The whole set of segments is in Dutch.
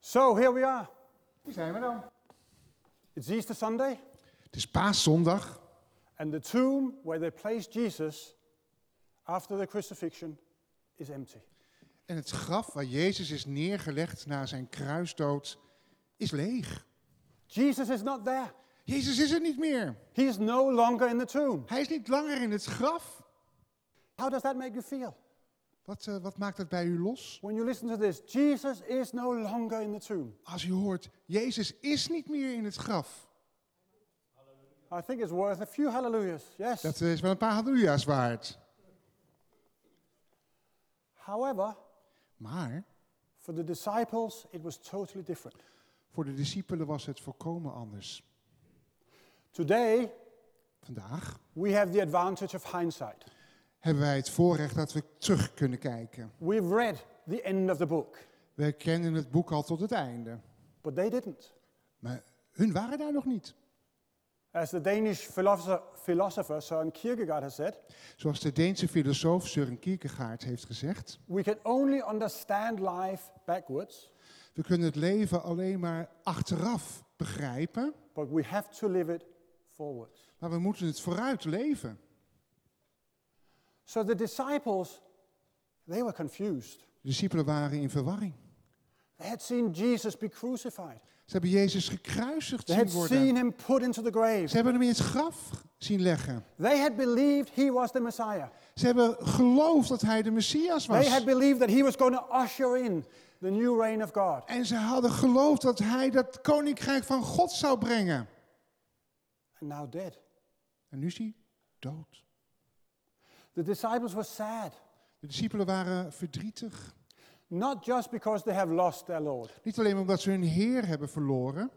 So here we are. Hier zijn we dan. It's Easter Sunday, Het is paaszondag and the tomb where they placed Jesus after the crucifixion is empty. en het graf waar Jezus is neergelegd na zijn kruisdood is leeg. Jesus is not there. Jezus is er niet meer. He is no longer in the tomb. Hij is niet langer in het graf. How does that make you feel? Wat, eh, wat maakt dat bij u los? When you listen to this, Jesus is no longer in the tomb. Als u hoort, Jezus is niet meer in het graf. I think it's worth a few hallelujahs. Yes. Dat is wel een paar halleluja's waard. However, Maar for the disciples, it was totally different. voor de discipelen was het volkomen anders. Today, Vandaag we have the advantage of hindsight. Hebben wij het voorrecht dat we terug kunnen kijken. We've read the end of the book, We kennen het boek al tot het einde. but they didn't. Maar hun waren daar nog niet. As the Danish philosopher, philosopher Søren Kierkegaard has said, Zoals de Deense filosoof Søren Kierkegaard heeft gezegd. we can only understand life backwards, We kunnen het leven alleen maar achteraf begrijpen, but we have to live it forwards. maar we moeten het vooruit leven. So the disciples, they were confused. De discipelen waren in verwarring. They had seen Jesus be crucified. Ze hebben Jezus gekruisigd They zien had worden. seen him put into the grave. Ze hebben hem in het graf zien leggen. They had believed he was the Messiah. Ze hebben geloofd dat hij de Messias They had was. believed that he was going to usher in the new reign of God. En ze hadden geloofd dat hij dat koninkrijk van God zou brengen. And now dead. En nu is hij dood. The disciples were sad, De discipelen waren verdrietig. not just because they have lost their Lord, Niet alleen omdat ze hun Heer hebben verloren,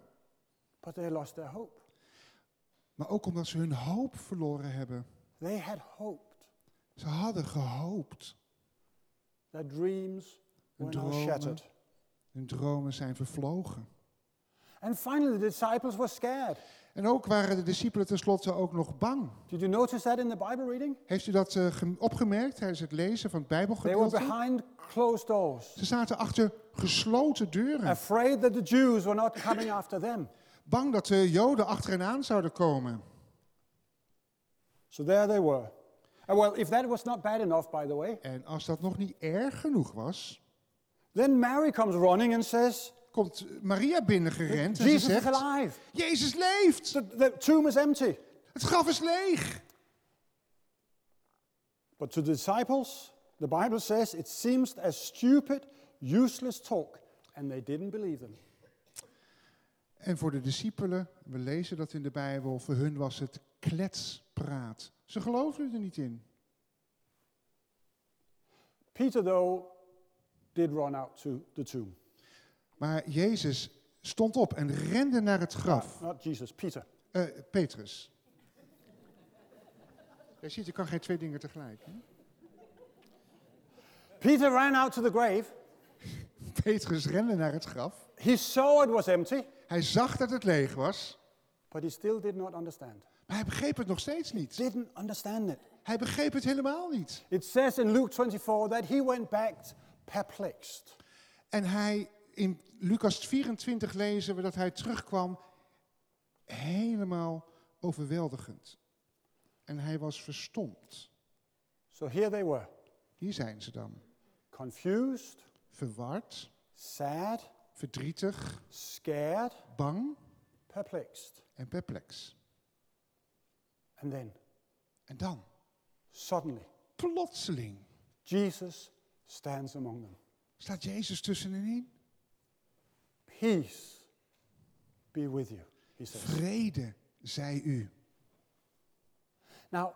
but they lost their hope. maar ook omdat ze hun hoop verloren hebben. They had hoped. Ze hadden gehoopt. Their dreams Hun were now dromen, shattered. hun dromen zijn vervlogen. And finally, the disciples were scared. En ook waren de discipelen tenslotte ook nog bang. Did you notice that in the Bible reading? Heeft u dat gem- opgemerkt tijdens het lezen van het They were Bijbelgedeelte? behind closed doors, Ze zaten achter gesloten deuren. afraid that the Jews were not coming after them. Bang dat de Joden achter hen aan zouden komen. So there they were. And well, if that was not bad enough, by the way, En als dat nog niet erg genoeg was, then Mary comes running and says, komt Maria binnengerend en ze Jesus is zegt, alive. Jezus leeft! The, the tomb is empty. Het graf is leeg! But to the disciples, the Bible says it seems as stupid, useless talk, and they didn't believe them. En voor de discipelen, we lezen dat in de Bijbel, voor hun was het kletspraat. Ze geloofden er niet in. Peter, though, did run out to the tomb. Maar Jezus stond op en rende naar het graf. Not Jesus, Peter. Eh, Petrus. Je ziet, je kan geen twee dingen tegelijk. Hè? Peter ran out to the grave. Petrus rende naar het graf. He saw it was empty, Hij zag dat het leeg was, but he still did not understand. maar hij begreep het nog steeds niet. Didn't understand it. Hij begreep het helemaal niet. It says in Luke 24 that he went back perplexed. En hij, in Lucas 24 lezen we dat hij terugkwam helemaal overweldigend. En hij was verstomd. So here they were, Hier zijn ze dan. confused, Verward, sad, verdrietig, scared, bang perplexed. en perplex. And then, En dan, suddenly, plotseling, Jesus stands among them. staat Jezus tussenin. Peace be with you, he says. Vrede, zij u. Now,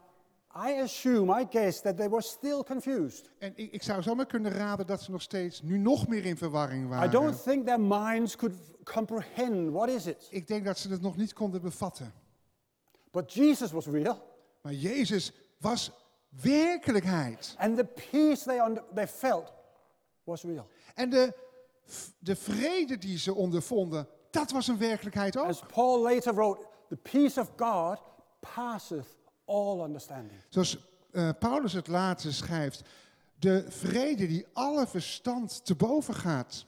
I assume, I guess, that they were still confused. En ik, ik zou zomaar kunnen raden dat ze nog steeds nu nog meer in verwarring I waren. don't think their minds could comprehend what is it. Ik denk dat ze het nog niet konden bevatten. But Jesus was real, Maar Jezus was werkelijkheid. and the peace they, under, they felt was real. En de, de vrede die ze ondervonden, dat was een werkelijkheid ook. As Paul later wrote, the peace of God passeth all understanding. Zoals eh, Paulus het later schrijft, de vrede die alle verstand te boven gaat.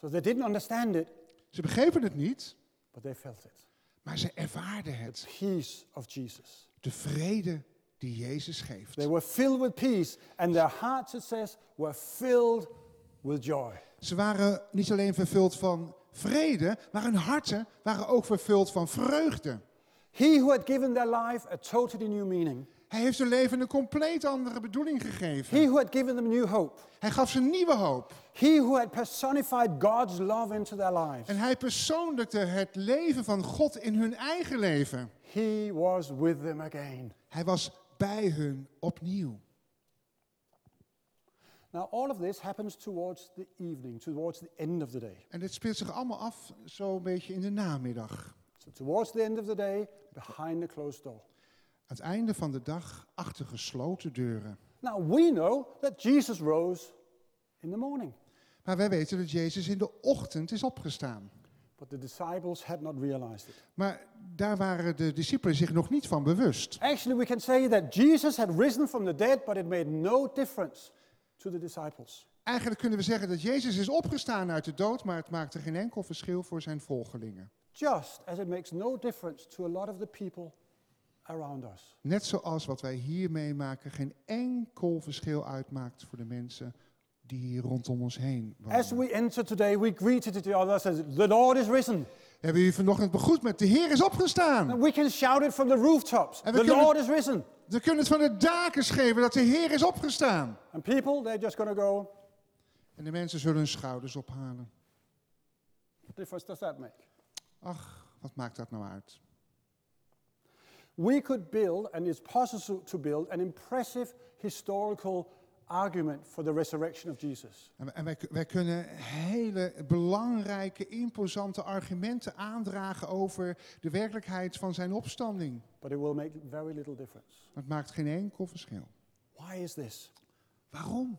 So they didn't understand it, Ze begrepen het niet, but they felt it. maar ze ervaarden het. Peace of Jesus. De vrede die Jezus geeft. They were filled with peace, and their hearts, it says, were filled with joy. Ze waren niet alleen vervuld van vrede, maar hun harten waren ook vervuld van vreugde. He who had given their life a totally new meaning, Hij heeft hun leven een compleet andere bedoeling he gegeven. who had given them new hope, Hij gaf ze nieuwe hoop. he who had personified God's love into their lives, En hij persoonlijkte het leven van God in hun eigen leven. he was with them again. Hij was bij hun opnieuw. Now, all of this happens towards the evening, towards the end of the day. En dit speelt zich allemaal af zo'n beetje in de namiddag. So, towards the end of the day, behind the closed door. Aan het einde van de dag achter gesloten deuren. Now, we know that Jesus rose in the morning, Maar wij weten dat Jezus in de ochtend is opgestaan. but the disciples had not realized it. Maar daar waren de discipelen zich nog niet van bewust. Actually, we can say that Jesus had risen from the dead, but it made no difference to the disciples. Eigenlijk kunnen we zeggen dat Jezus is opgestaan uit de dood, maar het maakte geen enkel verschil voor zijn volgelingen. Just as it makes no difference to a lot of the people around us. Net zoals wat wij hier meemaken geen enkel verschil uitmaakt voor de mensen die hier rondom ons heen As wonen. we enter today, we greeted each other as the Lord is risen. We hebben u vanochtend begroet met de Heer is opgestaan. And we can shout it from the rooftops. The kunnen- Lord is risen. We kunnen het van de daken schreeuwen dat de Heer is opgestaan. And people, they're just going to go, En de mensen zullen hun schouders ophalen. what difference does that make? Ach, wat maakt dat nou uit? We could build, and it's possible to build, an impressive historical argument for the resurrection of Jesus. En, en wij, wij kunnen hele belangrijke, imposante argumenten aandragen over de werkelijkheid van zijn opstanding. But it will make very little difference. Maar het maakt geen enkel verschil. Why is this? Waarom?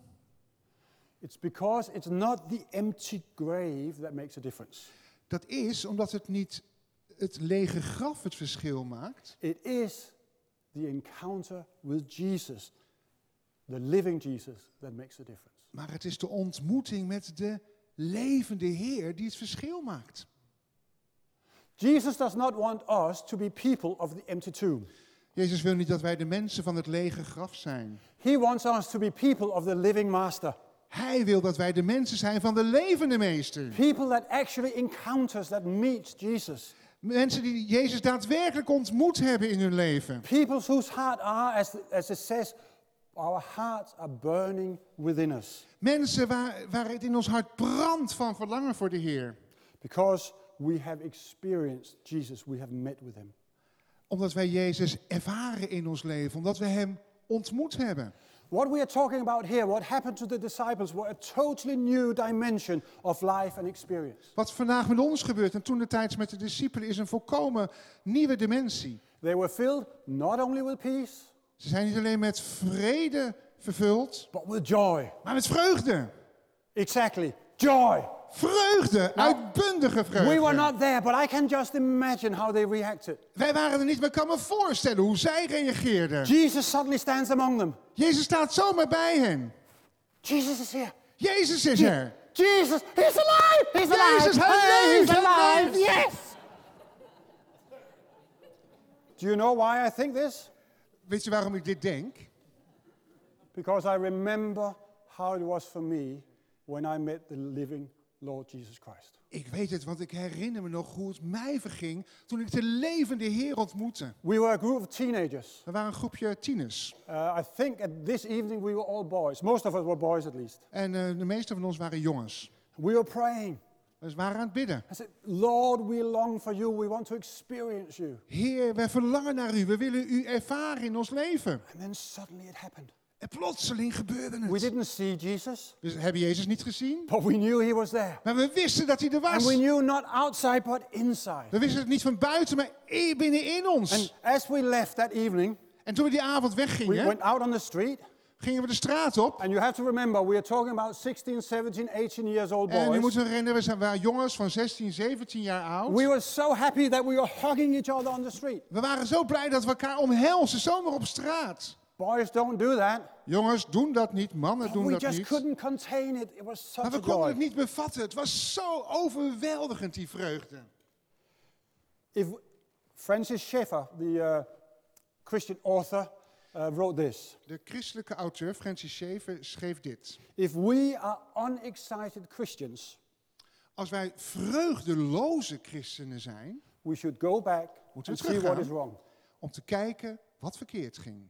It's because it's not the empty grave that makes a difference. Dat is omdat het niet het lege graf het verschil maakt. It is the encounter with Jesus, the living Jesus, that makes a difference. Maar het is de ontmoeting met de levende Heer die het verschil maakt. Jesus does not want us to be people of the empty tomb. Jezus wil niet dat wij de mensen van het lege graf zijn. He wants us to be people of the living master. Hij wil dat wij de mensen zijn van de levende meester. People that actually encounters, that meets Jesus. Mensen die Jezus daadwerkelijk ontmoet hebben in hun leven. People whose heart are, as, as it says, our hearts are burning within us. Mensen waar, waar het in ons hart brandt van verlangen voor de Heer. Because we have experienced Jesus, we have met with him. Omdat wij Jezus ervaren in ons leven. Omdat we Hem ontmoet hebben. What we are talking about here, what happened to the disciples, were a totally new dimension of life and experience. Wat vandaag met ons gebeurt en toen de tijd met de discipelen is een volkomen nieuwe dimensie. They were filled not only with peace, Ze zijn niet alleen met vrede vervuld, but with joy. maar met vreugde. Exactly, joy. Vreugde, uitbundige vreugde. We were not there, but I can just imagine how they reacted. Wij waren er niet, maar ik kan me voorstellen hoe zij reageerden. Jesus suddenly stands among them. Jezus staat zomaar bij hen. Jesus is here. Jezus is er. Jesus, he's alive! He's alive! Jezus, hij Hey, leeft, he's hij alive! leeft. Yes! Do you know why I think this? Weet je waarom ik dit denk? Because I remember how it was for me when I met the living Lord Jesus Christ. Ik weet het, want ik herinner me nog hoe het mij verging toen ik de levende Heer ontmoette. We were a group of teenagers. We waren een groepje tieners. Uh, I think at this evening we were all boys. Most of us were boys at least. En eh, de meeste van ons waren jongens. We were praying. Dus we waren aan het bidden. I said, Lord, we long for you. We want to experience you. Heer, wij verlangen naar u. We willen u ervaren in ons leven. And then suddenly it happened. En plotseling gebeurde We het. didn't see Jesus, We hebben Jezus niet gezien, but we knew he was there. maar we wisten dat hij er And was. we knew not outside, but inside. We wisten het niet van buiten, maar binnenin ons. And as we left that evening, En toen we die avond we weggingen, went out on the street. Gingen we de straat op. And you have to remember, we are talking about 16, 17, 18 years old En je moet boys. je herinneren, we zijn- waren jongens van 16, 17 jaar oud. We were so happy that we were hugging each other on the street. We waren zo blij dat we elkaar omhelzen, zomaar op straat. Boys don't do that. Jongens, doen dat niet. Mannen But doen we dat just niet. couldn't contain it. It was Maar such we a konden het niet bevatten. Het was zo overweldigend, die vreugde. If Francis Schaeffer, the uh, Christian author, uh, wrote this. De christelijke auteur Francis Schaeffer schreef dit. If we are unexcited Christians, Als wij vreugdeloze christenen zijn, we should go back Moeten and we see what is wrong. om te kijken wat verkeerd ging.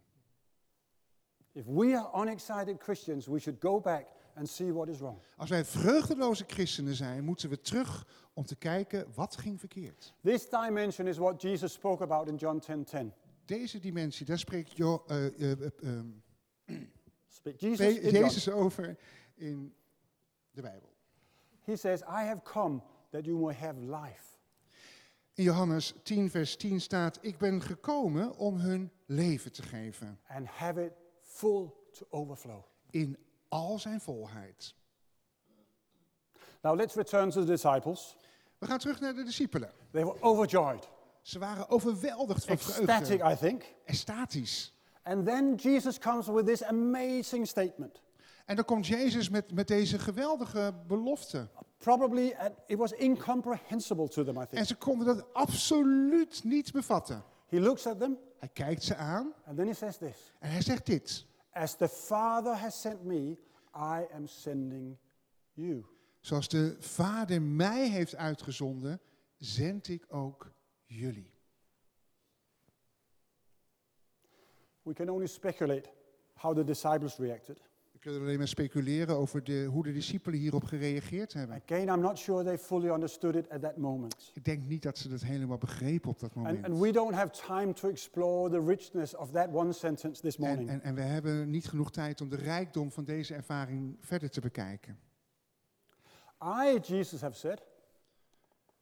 If we are unexcited Christians, we should go back and see what is wrong. Als wij vreugdeloze christenen zijn, moeten we terug om te kijken wat ging verkeerd. This dimension is what Jesus spoke about in John 10:10. Deze dimensie, daar spreekt Jo- ehm, Speak- Jesus, in Jezus over in de Bijbel. he says, "I have come that you may have life, In Johannes 10, vers 10 staat: Ik ben gekomen om hun leven te geven. and have it full to overflow." In al zijn volheid. Now let's return to the disciples. We gaan terug naar de discipelen. They were overjoyed, Ze waren overweldigd van ecstatic, vreugde. I think. Extatisch. And then Jesus comes with this amazing statement. En dan komt Jezus met, met deze geweldige belofte. Probably uh, it was incomprehensible to them, I En think. ze konden dat absoluut niet bevatten. He looks at them Hij kijkt ze aan and then he says this en hij zegt dit. As the Father has sent me, I am sending you. Zoals de Vader mij heeft uitgezonden, zend ik ook jullie. We can only speculate how the disciples reacted. We kunnen alleen maar speculeren over de, hoe de discipelen hierop gereageerd hebben. Again, I'm not sure they fully understood it at that moment. Ik denk niet dat ze dat helemaal begrepen op dat And, moment. and we don't have time to explore the richness of that one sentence this En, morning. en, en we hebben niet genoeg tijd om de rijkdom van deze ervaring verder te bekijken. I, Jesus, have said,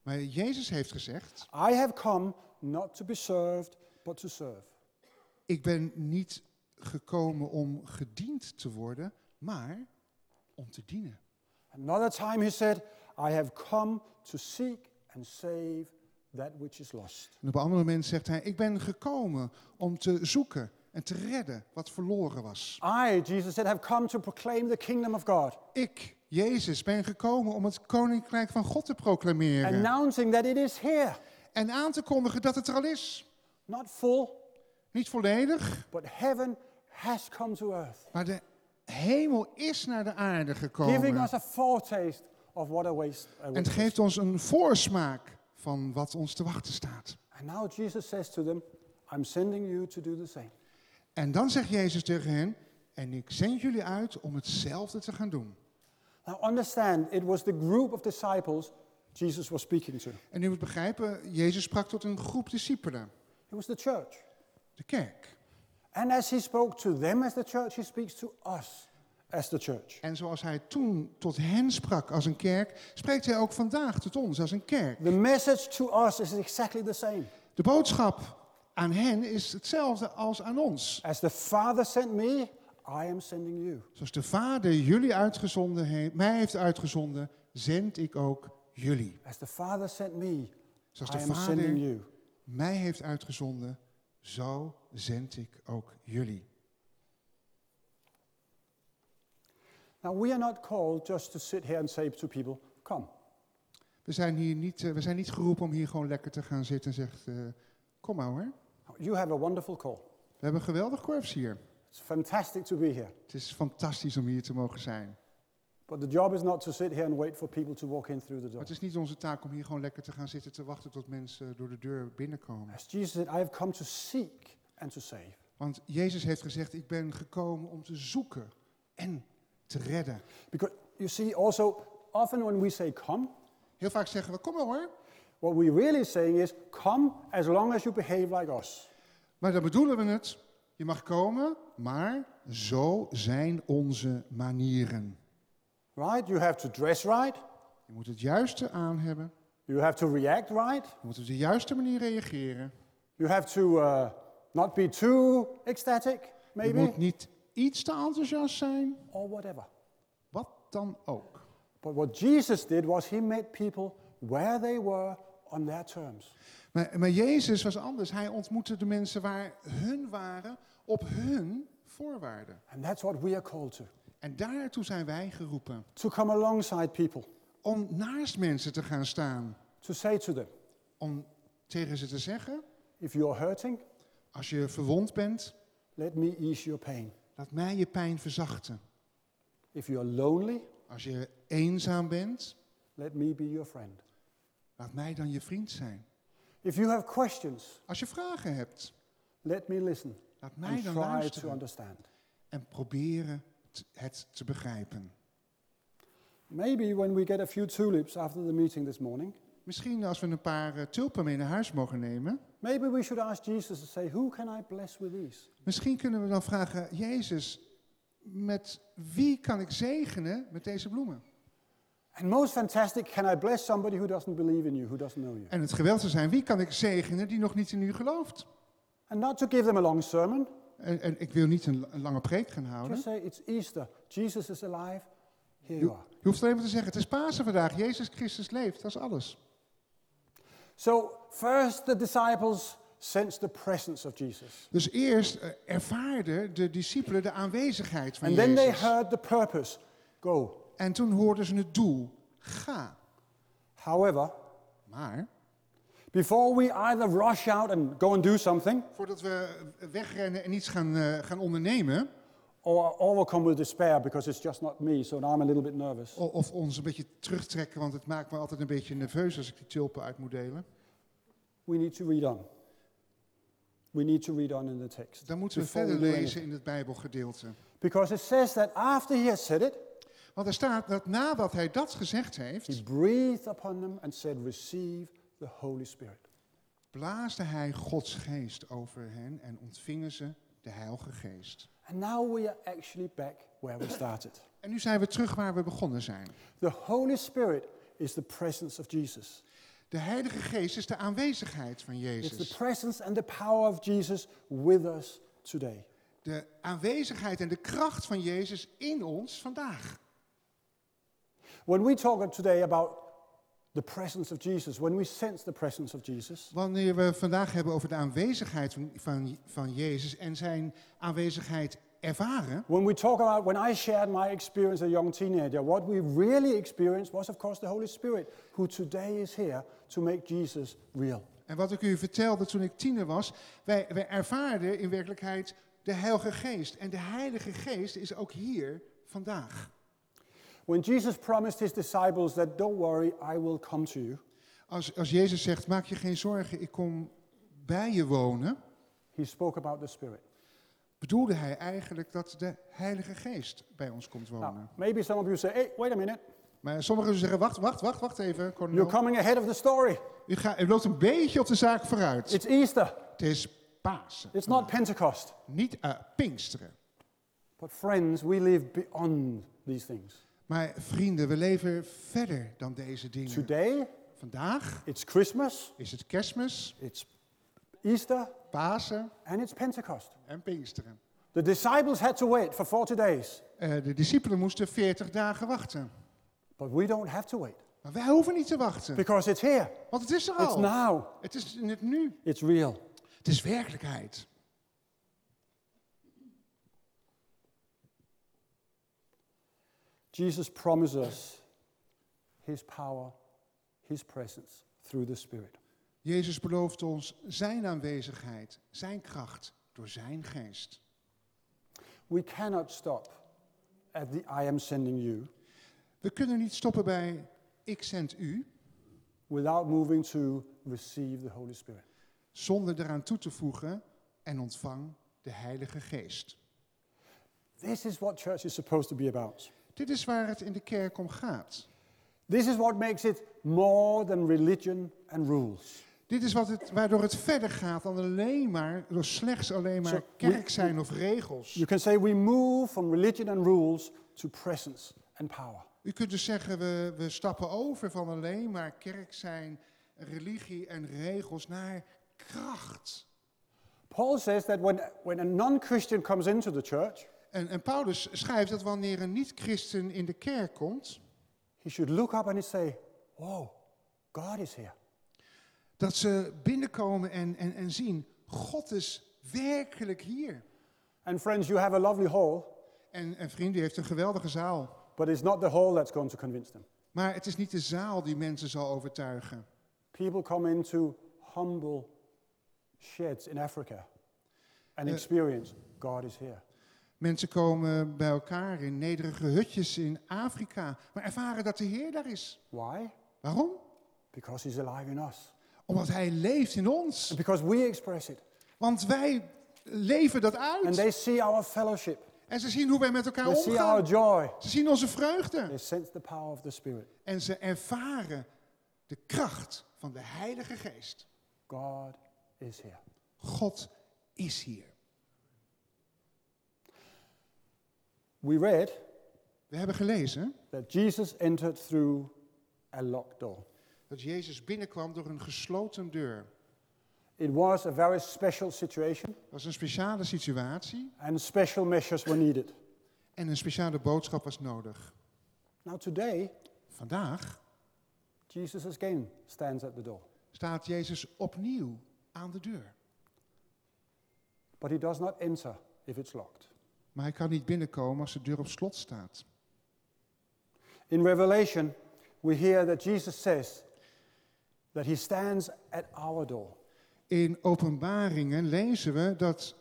Maar Jezus heeft gezegd, I have come not to be served, but to serve. ik ben niet gekomen om gediend te worden, maar om te dienen. Another time he said, I have come to seek and save that which is lost. En op een ander moment zegt hij, ik ben gekomen om te zoeken en te redden wat verloren was. I, Jesus said, have come to proclaim the kingdom of God, Ik, Jezus, ben gekomen om het koninkrijk van God te proclameren. announcing that it is here, En aan te kondigen dat het er al is. not full, Niet volledig, but heaven has come to earth, maar de hemel is naar de aarde giving gekomen. us a foretaste of what awaits. En het geeft ons een voorsmaak van wat ons te wachten staat. And now Jesus says to them, I'm sending you to do the same. En dan zegt Jezus tegen hen, en ik zend jullie uit om hetzelfde te gaan doen. Now understand, it was the group of disciples Jesus was speaking to. En u moet begrijpen, Jezus sprak tot een groep discipelen, It was the church. de kerk. And as he spoke to them as the church, he speaks to us as the church. En zoals hij toen tot hen sprak als een kerk, spreekt hij ook vandaag tot ons als een kerk. The message to us is exactly the same. De boodschap aan hen is hetzelfde als aan ons. As the Father sent me, I am sending you. Zoals de Vader jullie uitgezonden heeft, mij heeft uitgezonden, zend ik ook jullie. As the Father sent me, Zoals I de am sending Vader you. mij heeft uitgezonden, zo zend ik ook jullie. Now, we are not called just to sit here and say to people, come. We zijn hier niet, eh, we zijn niet geroepen om hier gewoon lekker te gaan zitten en zegt, eh, kom maar hoor. You have a wonderful call. We hebben een geweldig korps hier. It's fantastic to be here. Het is fantastisch om hier te mogen zijn. But the job is not to sit here and wait for people to walk in through the Maar door. het is niet onze taak om hier gewoon lekker te gaan zitten te wachten tot mensen door de deur binnenkomen. As Jesus said, I have come to seek and to save. Want Jezus heeft gezegd, ik ben gekomen om te zoeken en te redden. Because you see, also, often when we say come, Heel vaak zeggen we, kom maar hoor. what we're really saying is, come as long as you behave like us. Maar dan bedoelen we het. Je mag komen, maar zo zijn onze manieren. Right? You have to dress right. Je moet het juiste aan hebben. You have to react right. Je moet op de juiste manier reageren. You have to uh, not be too ecstatic, Je maybe, moet niet iets te enthousiast zijn. or whatever. Wat dan ook. But what Jesus did was he met people where they were on their terms. Maar, maar Jezus was anders. Hij ontmoette de mensen waar hun waren op hun voorwaarde. And that's what we are called to En daartoe zijn wij geroepen. to come alongside people, Om naast mensen te gaan staan. to say to them, Om tegen ze te zeggen, if you're hurting, als je verwond bent, let me ease your pain. laat mij je pijn verzachten. If you're lonely, Als je eenzaam bent, let me be your friend. Laat mij dan je vriend zijn. If you have questions, Als je vragen hebt, let me listen laat mij dan to luisteren understand. en proberen het te begrijpen. Maybe when we get a few tulips after the meeting this morning, Misschien als we een paar eh, tulpen mee naar huis mogen nemen, maybe we should ask Jesus to say, Who can I bless with these? misschien kunnen we dan vragen, Jezus, met wie kan ik zegenen met deze bloemen? And most fantastic, can I bless somebody who doesn't believe in you, who doesn't know you? En het geweld zou zijn, wie kan ik zegenen die nog niet in u gelooft? And not to give them a long sermon, En, en ik wil niet een, een lange preek gaan just houden. say, It's Easter. Jesus is alive. Here you Je, are. je hoeft alleen maar te zeggen, het is Pasen vandaag, Jezus Christus leeft, dat is alles. So, first, the disciples sensed the presence of Jesus. Dus eerst eh, ervaarden de discipelen de aanwezigheid van And then they Jezus. heard the purpose go. En toen hoorden ze het doel, ga. However, Maar before we either rush out and go and do something, voordat we wegrennen en iets gaan, eh, gaan ondernemen, or overcome with despair because it's just not me, so now I'm a little bit nervous, o- of ons een beetje terugtrekken, want het maakt me altijd een beetje nerveus als ik die tulpen uit moet delen, we need to read on. We need to read on in the text. dan moeten we before verder do lezen anything. in het Bijbelgedeelte. Because it says that after he had said it, Want er staat dat nadat hij dat gezegd he heeft, blaasde hij Gods geest over hen en ontvingen ze de Heilige Geest. And now we are actually back where we started. En nu zijn we terug waar we begonnen zijn. The Holy Spirit is the presence of Jesus. De Heilige Geest is de aanwezigheid van It's Jezus. the presence and the power of Jesus with us today. De aanwezigheid en de kracht van Jezus in ons vandaag. When we talk today about the presence of Jesus, when we sense the presence of Jesus, Wanneer we vandaag hebben over de aanwezigheid van, van, van Jezus en zijn aanwezigheid ervaren, when we talk about when I shared my experience as a young teenager, what we really experienced was, of course, the Holy Spirit, who today is here to make Jesus real. en wat ik u vertelde toen ik tiener was, wij, wij ervaarden in werkelijkheid de Heilige Geest. En de Heilige Geest is ook hier vandaag. When Jesus promised his disciples that, don't worry, I will come to you, Als, als Jezus zegt, maak je geen zorgen, ik kom bij je wonen, he spoke about the Spirit. bedoelde hij eigenlijk dat de Heilige Geest bij ons komt Now, wonen. maybe some of you say, hey, wait a minute, Maar sommigen zeggen, wacht, wacht, wacht, wacht even, Cornel. you're coming ahead of the story. U, gaat, u loopt een beetje op de zaak vooruit. It's Easter, Het is Pasen. it's not Pentecost. Niet uh, Pinksteren. But friends, we live beyond these things. Maar vrienden, we leven verder dan deze dingen. Today, Vandaag it's Christmas, is het kerstmis, it's Easter, Pasen and it's Pentecost. en Pinksteren. The disciples had to wait for 40 days, Eh, de discipelen moesten 40 dagen wachten. but we don't have to wait Maar wij hoeven niet te wachten. because it's here. Want het is er It's al. now. Het is in het nu. It's real. Het is werkelijkheid. Jesus promises us his power, his presence through the Spirit. Jezus belooft ons zijn aanwezigheid, zijn kracht door zijn geest. We cannot stop at the I am sending you We kunnen niet stoppen bij ik zend u, without moving to receive the Holy Spirit. zonder eraan toe te voegen en ontvang de Heilige Geest. This is what church is supposed to be about. Dit is waar het in de kerk om gaat. This is what makes it more than religion and rules. Dit is wat het, waardoor het verder gaat dan alleen maar, door slechts alleen maar kerk we- zijn of regels. You can say we move from religion and rules to presence and power. U kunt dus zeggen, we, we stappen over van alleen maar kerk zijn, religie en regels naar kracht. Paul says that when, when a non Christian comes into the church, En, en Paulus schrijft dat wanneer een niet-christen in de kerk komt, he should look up and say, Whoa, God is here. dat ze binnenkomen en, en, en zien, God is werkelijk hier. And friends, you have a lovely hall, En, en vriend, u heeft een geweldige zaal. but it's not the hall that's going to convince them. Maar het is niet de zaal die mensen zal overtuigen. People come into humble sheds in Africa and Yeah. experience God is here. Mensen komen bij elkaar in nederige hutjes in Afrika, maar ervaren dat de Heer daar is. Why? Waarom? Because He's alive in us. Omdat Hij leeft in ons. And because we express it. Want wij leven dat And uit. they see our fellowship. En ze zien hoe wij met elkaar They see our omgaan. joy. Ze zien onze vreugde. They sense the power of the Spirit. En ze ervaren de kracht van de Heilige Geest. God is here. God is hier. We read We hebben gelezen that Jesus entered through a locked door. dat Jezus binnenkwam door een gesloten deur. It was a very special situation, Dat was een speciale situatie and special measures were needed. en een speciale boodschap was nodig. Now, today, Vandaag Jesus again stands at the door, staat Jezus opnieuw aan de deur. but he does not enter if it's locked. Maar hij kan niet binnenkomen als de deur op slot staat. In Revelation, we hear that Jesus says that he stands at our door. In openbaringen lezen we dat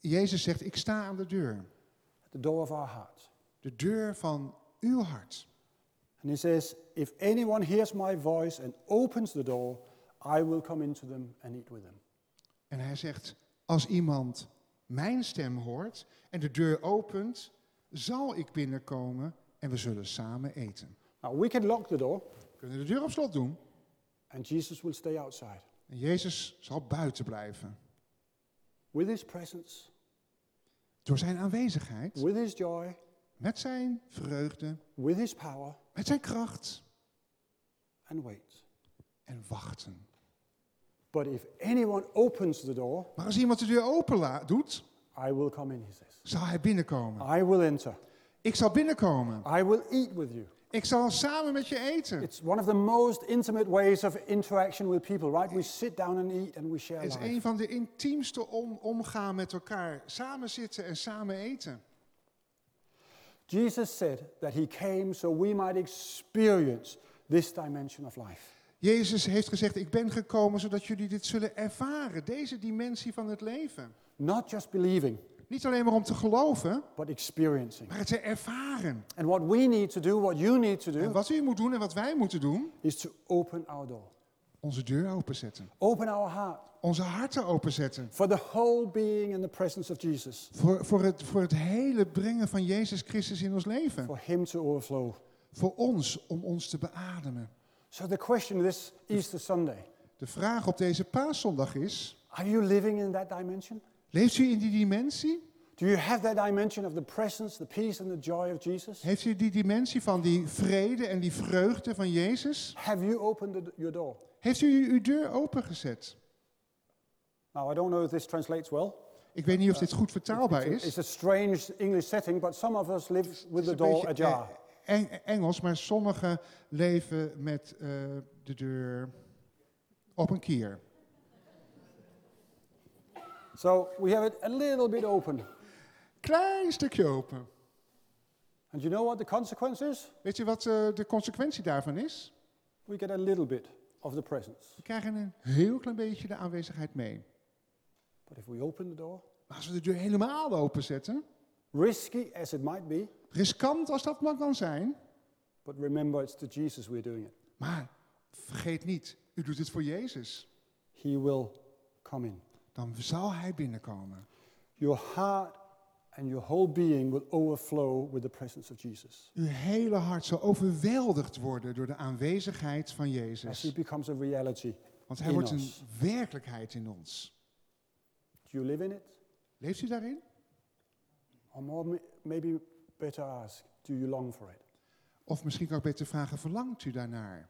Jezus zegt, ik sta aan de deur. the door of our heart. De deur van uw hart. And he says, If anyone hears my voice and opens the door, I will come into them and eat with them. En hij zegt, als iemand mijn stem hoort en de deur opent, zal ik binnenkomen en we zullen samen eten. Now, we can lock the door, We kunnen de deur op slot doen and Jesus will stay outside en Jezus zal buiten blijven. with his presence, Door zijn aanwezigheid, with his joy, met zijn vreugde, with his power, met zijn kracht and wait. en wachten. But if anyone opens the door, Maar als iemand de deur open doet, I will come in, he says. zal hij binnenkomen. I will enter. Ik zal binnenkomen. I will eat with you. Ik zal samen met je eten. It's one of the most intimate ways of interaction with people, right? We sit down and eat and we share Het is een van de intiemste om, omgaan met elkaar. Samen zitten en samen eten. Jesus said that he came so we might experience this dimension of life. Jezus heeft gezegd, ik ben gekomen zodat jullie dit zullen ervaren. Deze dimensie van het leven. Not just believing, Niet alleen maar om te geloven, but experiencing. maar het te ervaren. And what we need to do, what you need to En do, wat u moet doen en wat wij moeten doen, is to open our door, onze deur openzetten. open our heart Onze harten openzetten. for the whole being in the presence of Jesus, Voor, voor, het, voor het hele brengen van Jezus Christus in ons leven. for him to overflow. Voor ons, om ons te beademen. So the question this Easter Sunday, De vraag op deze paaszondag is, are you living in that dimension? leeft u in die dimensie? Do you have that dimension of the presence, the peace and the joy of Jesus? Heeft u die dimensie van die vrede en die vreugde van Jezus? Have you opened the- your door? Heeft u uw deur opengezet? Now, I don't know if this translates well. Ik weet niet of dit goed vertaalbaar It's a, is. it's a strange English setting, but some of us live with the door ajar. Eng- Engels, maar sommigen leven met eh, de deur op een kier. So we have it a little bit open. Klein stukje open. And you know what the consequence is? Weet je wat eh, de consequentie daarvan is? We get a little bit of the presence. We krijgen een heel klein beetje de aanwezigheid mee. But if we open the door, Maar als we de deur helemaal openzetten, risky as it might be, riskant als dat maar kan zijn, but remember it's to Jesus we're doing it. maar vergeet niet, u doet het voor Jezus. He will come in. Dan zal Hij binnenkomen. Your heart and your whole being will overflow with the presence of Jesus Uw hele hart zal overweldigd worden door de aanwezigheid van as Jezus. he becomes a reality. Want Hij in wordt een us. werkelijkheid in ons. Do you live in it? Leeft u daarin? Or more, ma- maybe better ask, do you long for it? Of misschien kan ik beter vragen, verlangt u daarnaar?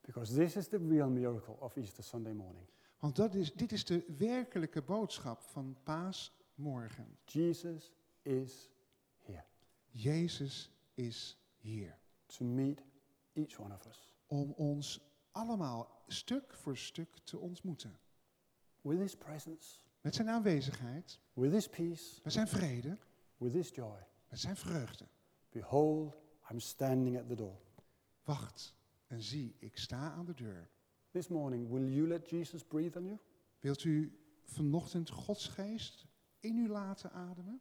Because this is the real miracle of Easter Sunday morning. Want dat is, dit is de werkelijke boodschap van paasmorgen. Jesus is here Jezus is hier. to meet each one of us Om ons allemaal stuk voor stuk te ontmoeten. with his presence, met zijn aanwezigheid, with his peace, met zijn vrede, with his joy. met zijn vreugde. Behold, I'm standing at the door. Wacht en zie, ik sta aan de deur. This morning, will you let Jesus breathe on you? Wilt u vanochtend Gods geest in u laten ademen?